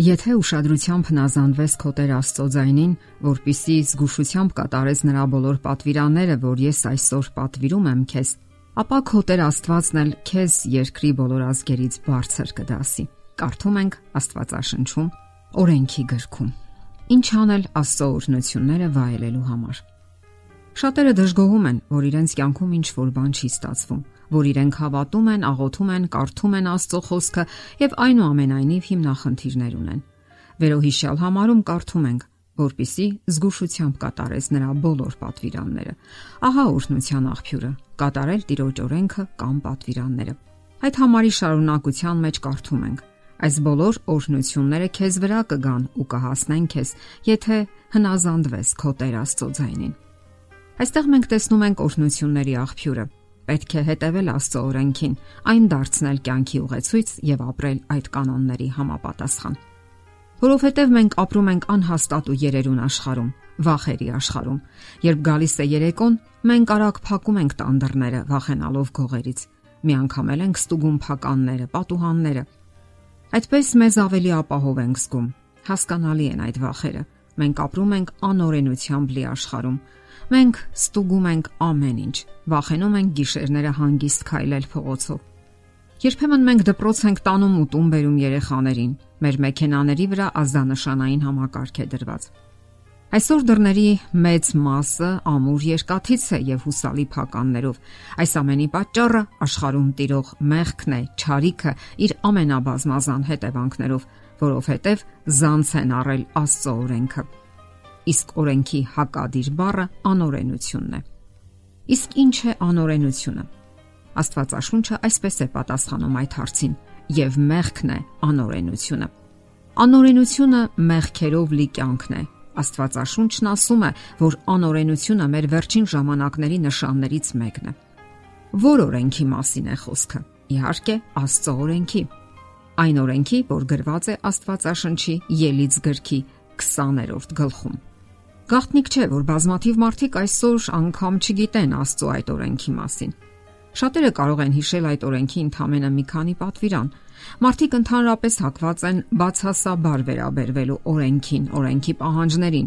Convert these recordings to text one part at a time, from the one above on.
Եթե ուշադրությամբ հնազանդվես քո Տեր Աստծո ձայնին, որpիսի զգուշությամբ կատարես նրա բոլոր պատվիրանները, որ ես այսօր պատվիրում եմ քեզ, ապա քո Տեր Աստվածն էլ քեզ երկրի բոլոր ազգերից բարձր կդասի։ Կարդում ենք Աստվածաշնչում օրենքի գրքում։ Ինչ անել Աստծո օրհնությունները վայելելու համար։ Շատերը դժգոհում են, որ իրենց կյանքում ինչ որ բան չի ստացվում, որ իրենք հավատում են, աղոթում են, կարդում են Աստծո խոսքը եւ այնուամենայնիվ հիմնախնդիրներ ունեն։ Վերոհիշյալ համարում կարդում ենք, որpիսի զգուշությամբ կատարես նրա բոլոր պատվիրանները։ Ահա օրհնության աղբյուրը՝ կատարել Տիրոջ օրենքը կամ պատվիրանները։ Այդ համարի շարունակության մեջ կարդում ենք. Այս բոլոր օրհնությունները քեզ վրա կգան ու կհասնեն քեզ, եթե հնազանդվես քո Տեր Աստծո ձայնին։ Այստեղ մենք տեսնում ենք օրհնությունների աղբյուրը, Պետք է հետևել Աստծո օրենքին, այն դարձնել կյանքի ուղեցույց եւ ապրել այդ կանոնների համապատասխան։ Որովհետև մենք ապրում ենք անհաստատ ու երերուն աշխարհում, վախերի աշխարհում։ Երբ գալիս է երեկոն, մենք արագ փակում ենք տանդրները, վախենալով գողերից։ Մի անգամ էլ ենք ստուգում փականները, պատուհանները։ Այդպես մեզ ավելի ապահով ենք զգում։ Հասկանալի են այդ վախերը։ Մենք ապրում ենք անօրենությամբ լի աշխարհում, Մենք ստուգում ենք ամեն ինչ, վախենում ենք գիշերները հանգիստ քայլել փողոցով։ Երբեմն մենք դպրոց ենք տանում ու տուն բերում երեխաներին։ Մեր մեքենաների վրա ազդանշանային համակարգ է դրված։ Այսօր դռների մեծ մասը ամուր երկաթից է եւ հուսալի փականներով։ Այս ամենի պատճառը աշխարհում տիրող մեղքն է, ճարիքը իր ամենաբազմազան հետևանքներով, որովհետեւ զանց են առել Աստծո օրենքը իսկ օրենքի հակադիր բառը անօրենությունն է։ Իսկ ինչ է անօրենությունը։ Աստվածաշունչը այսպես է պատասխանում այդ հարցին. եւ մեղքն է անօրենությունը։ Անօրենությունը մեղքերով լի կյանքն է։ Աստվածաշունչն ասում է, որ անօրենությունը մեր վերջին ժամանակների նշաններից մեկն է։ Որ օրենքի մասին է խոսքը։ Իհարկե, Աստծո օրենքի։ Այն օրենքի, որ գրված է Աստվածաշնչի Ելից գրքի 20-րդ գլխում։ Գաղտնիք չէ, որ բազմաթիվ մարդիկ այսօր անգամ չգիտեն Աստծո այդ օրենքի մասին։ Շատերը կարող են հիշել այդ օրենքի ընդամենը մի քանի պատվիրան։ Մարդիկ ընդհանրապես հակված են բացասաբար վերաբերվելու օրենքին, օրենքի պահանջներին։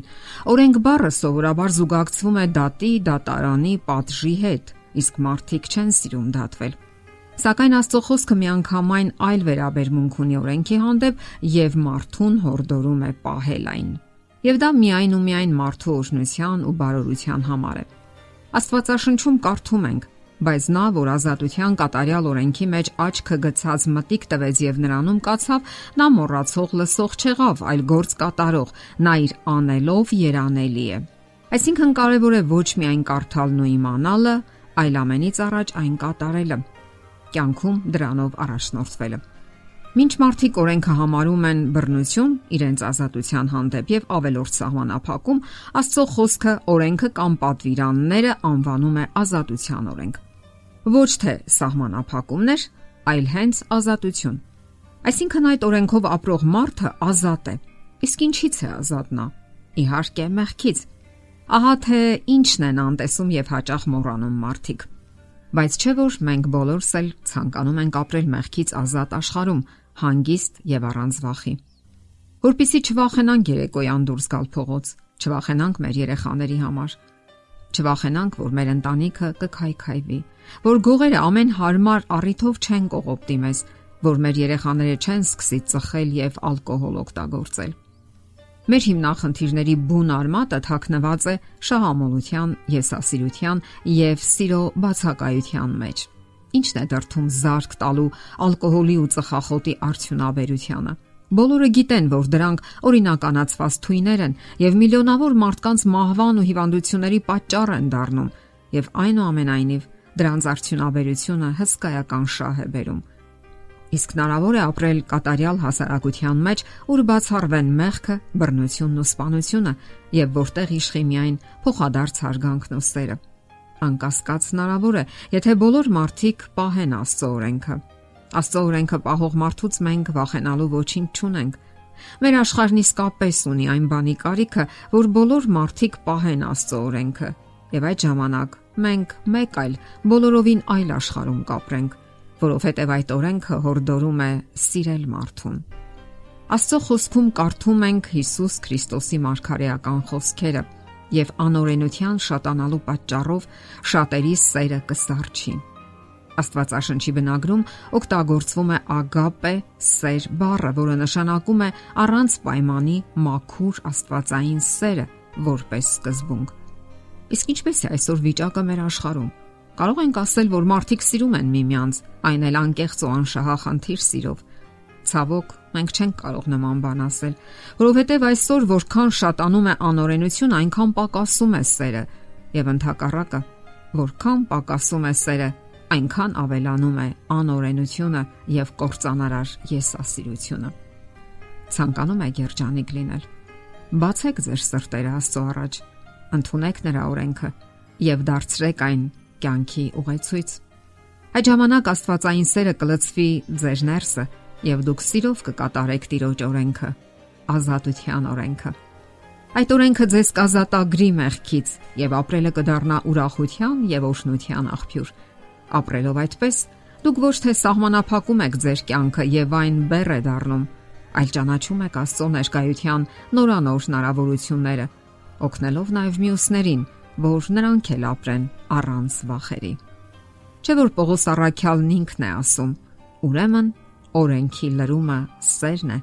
Օրենք բառը սովորաբար զուգակցվում է դատի, դատարանի, պատժի հետ, իսկ մարդիկ չեն սիրում դատվել։ Սակայն Աստծո խոսքը միանգամայն այլ վերաբերմունք ունի օրենքի հանդեպ եւ մարդուն հորդորում է պահել այն եւ դա միայն ու միայն մարդու օրհնության ու բարօրության համար է։ Աստվածաշնչում կարդում ենք. բայց նա, որ ազատության կատարյալ օրենքի մեջ աչքը գցած մտիկ տվեց եւ նրանում կացավ, նա մոռացող լսող չեղավ, այլ գործ կատարող, նա իր անելով երանելի է։ Այսինքն կարևոր է ոչ միայն կարդալն ու իմանալը, այլ ամենից առաջ այն կատարելը։ Կյանքում դրանով առաջնորդվելը։ Մինչ մարդիկ օրենքը համարում են բռնություն իրենց ազատության հանդեպ եւ ավելորդ սահմանափակում, Աստծո խոսքը օրենքը կամ պատվիրանները անվանում է ազատության օրենք։ Ոչ թե սահմանափակումներ, այլ հենց ազատություն։ Այսինքն այդ օրենքով ապրող մարդը ազատ է։ Իսկ ինչի՞ց է ազատ նա։ Իհարկե, մեղքից։ Ահա թե ինչն են անտեսում եւ հաճախ մոռանում մարդիկ։ Բայց չէ որ մենք բոլորս էլ ցանկանում ենք ապրել մեղքից ազատ աշխարհում, հանգիստ եւ առանց վախի։ Որպիսի չվախենանք երեկոյան դուրս գալ փողոց, չվախենանք մեր երեխաների համար, չվախենանք, որ մեր ընտանիքը կքայքայվի, որ գողերը ամեն հարմար առիթով չեն կողոպտի մեզ, որ մեր երեխաները չեն սկսի ծխել եւ ալկոհոլ օգտագործել։ Մեր հիմնախնդիրների բուն արմատը թաքնված է շահամոլության, եսասիրության եւ սիրո բացակայության մեջ ինչն է դրթում զարգ տալու ալկոհոլի ու ծխախոտի արդյունաբերությանը։ Բոլորը գիտեն, որ դրանք օրինականացված թույներ են եւ միլիոնավոր մարդկանց մահվան ու հիվանդությունների պատճառ են դառնում եւ այնուամենայնիվ դրանց արդյունաբերությունը հսկայական շահ է բերում։ Իսկ հնարավոր է ապրել կատարյալ հասարակության մեջ, ուր բացառվեն մեղքը, բռնությունն ու սպանությունը եւ որտեղ իշխի միայն փոխադարձ հարգանքն ու սերը անկասկած հնարավոր է, եթե բոլոր մարդիկ պահեն Աստծո օրենքը։ Աստծո օրենքը պահող մարդուց մենք վախենալու ոչինչ չունենք։ Մեր աշխարհն իսկապես ունի այն բանի կարիքը, որ բոլոր մարդիկ պահեն Աստծո օրենքը։ Եվ այդ ժամանակ մենք մեկ այլ բոլորովին այլ աշխարհում կապրենք, որովհետև այդ օրենքը հորդորում է սիրել մարդուն։ Աստծո խոսքում կարդում ենք Հիսուս Քրիստոսի մարգարեական խոսքերը եւ անօրենության շատանալու պատճառով շատերի սերը կսարճի։ Աստվածաշնչի բնագրում օգտագործվում է ագապե սեր բառը, որը նշանակում է առանց պայմանի մաքուր աստվածային սերը որպես սկզբունք։ Իսկ ինչպես է այսօր վիճակը մեր աշխարհում։ Կարող ենք ասել, որ մարդիկ սիրում են միմյանց, այն էլ անկեղծ ու անշահախնդիր սիրով։ Ցավոք, մենք չենք կարող նման բան ասել, որովհետև այսօր որքան շատանում է անօրենություն, այնքան պակասում է սերը, եւ ընդհակառակը, որքան պակասում է սերը, այնքան ավելանում է անօրենությունը եւ կործանարար եսասիրությունը։ Ցանկանում եք երջանիկ լինել։ Բացեք ձեր սրտերը Աստծո առաջ, ընդունեք նրա օրենքը եւ դարձրեք այն կյանքի ուղեցույց։ Այդ ժամանակ Աստվածային սերը կլծվի ձեր ներսը եւ դուք սիրով կկատարեք Տիրոջ օրենքը, ազատության օրենքը։ Այդ օրենքը ձեզ կազատագրի մեղքից եւ ապրելը կդառնա ուրախության եւ օշնության աղբյուր Ապրելով այդպես, դուք ոչ թե սահմանափակում եք ձեր կյանքը եւ այն բեռ է դառնում, այլ ճանաչում եք Աստծո ներկայության նորանոր հնարավորությունները, օգնելով նաեւ մյուսներին, որ նրանք էլ ապրեն առանց վախերի։ Չէ որ Պողոս Առաքյալն ինքն է ասում. Ուրեմն օրենքի լրումը սերն է։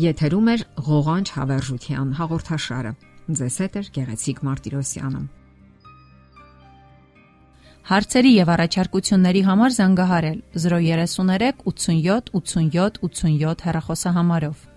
Եթերում է ղողանջ հավերժության հաղորդաշարը։ Ձեզ հետ է Գեղեցիկ Մարտիրոսյանը։ Հարցերի եւ առաջարկությունների համար զանգահարել 033 87 87 87 հեռախոսահամարով։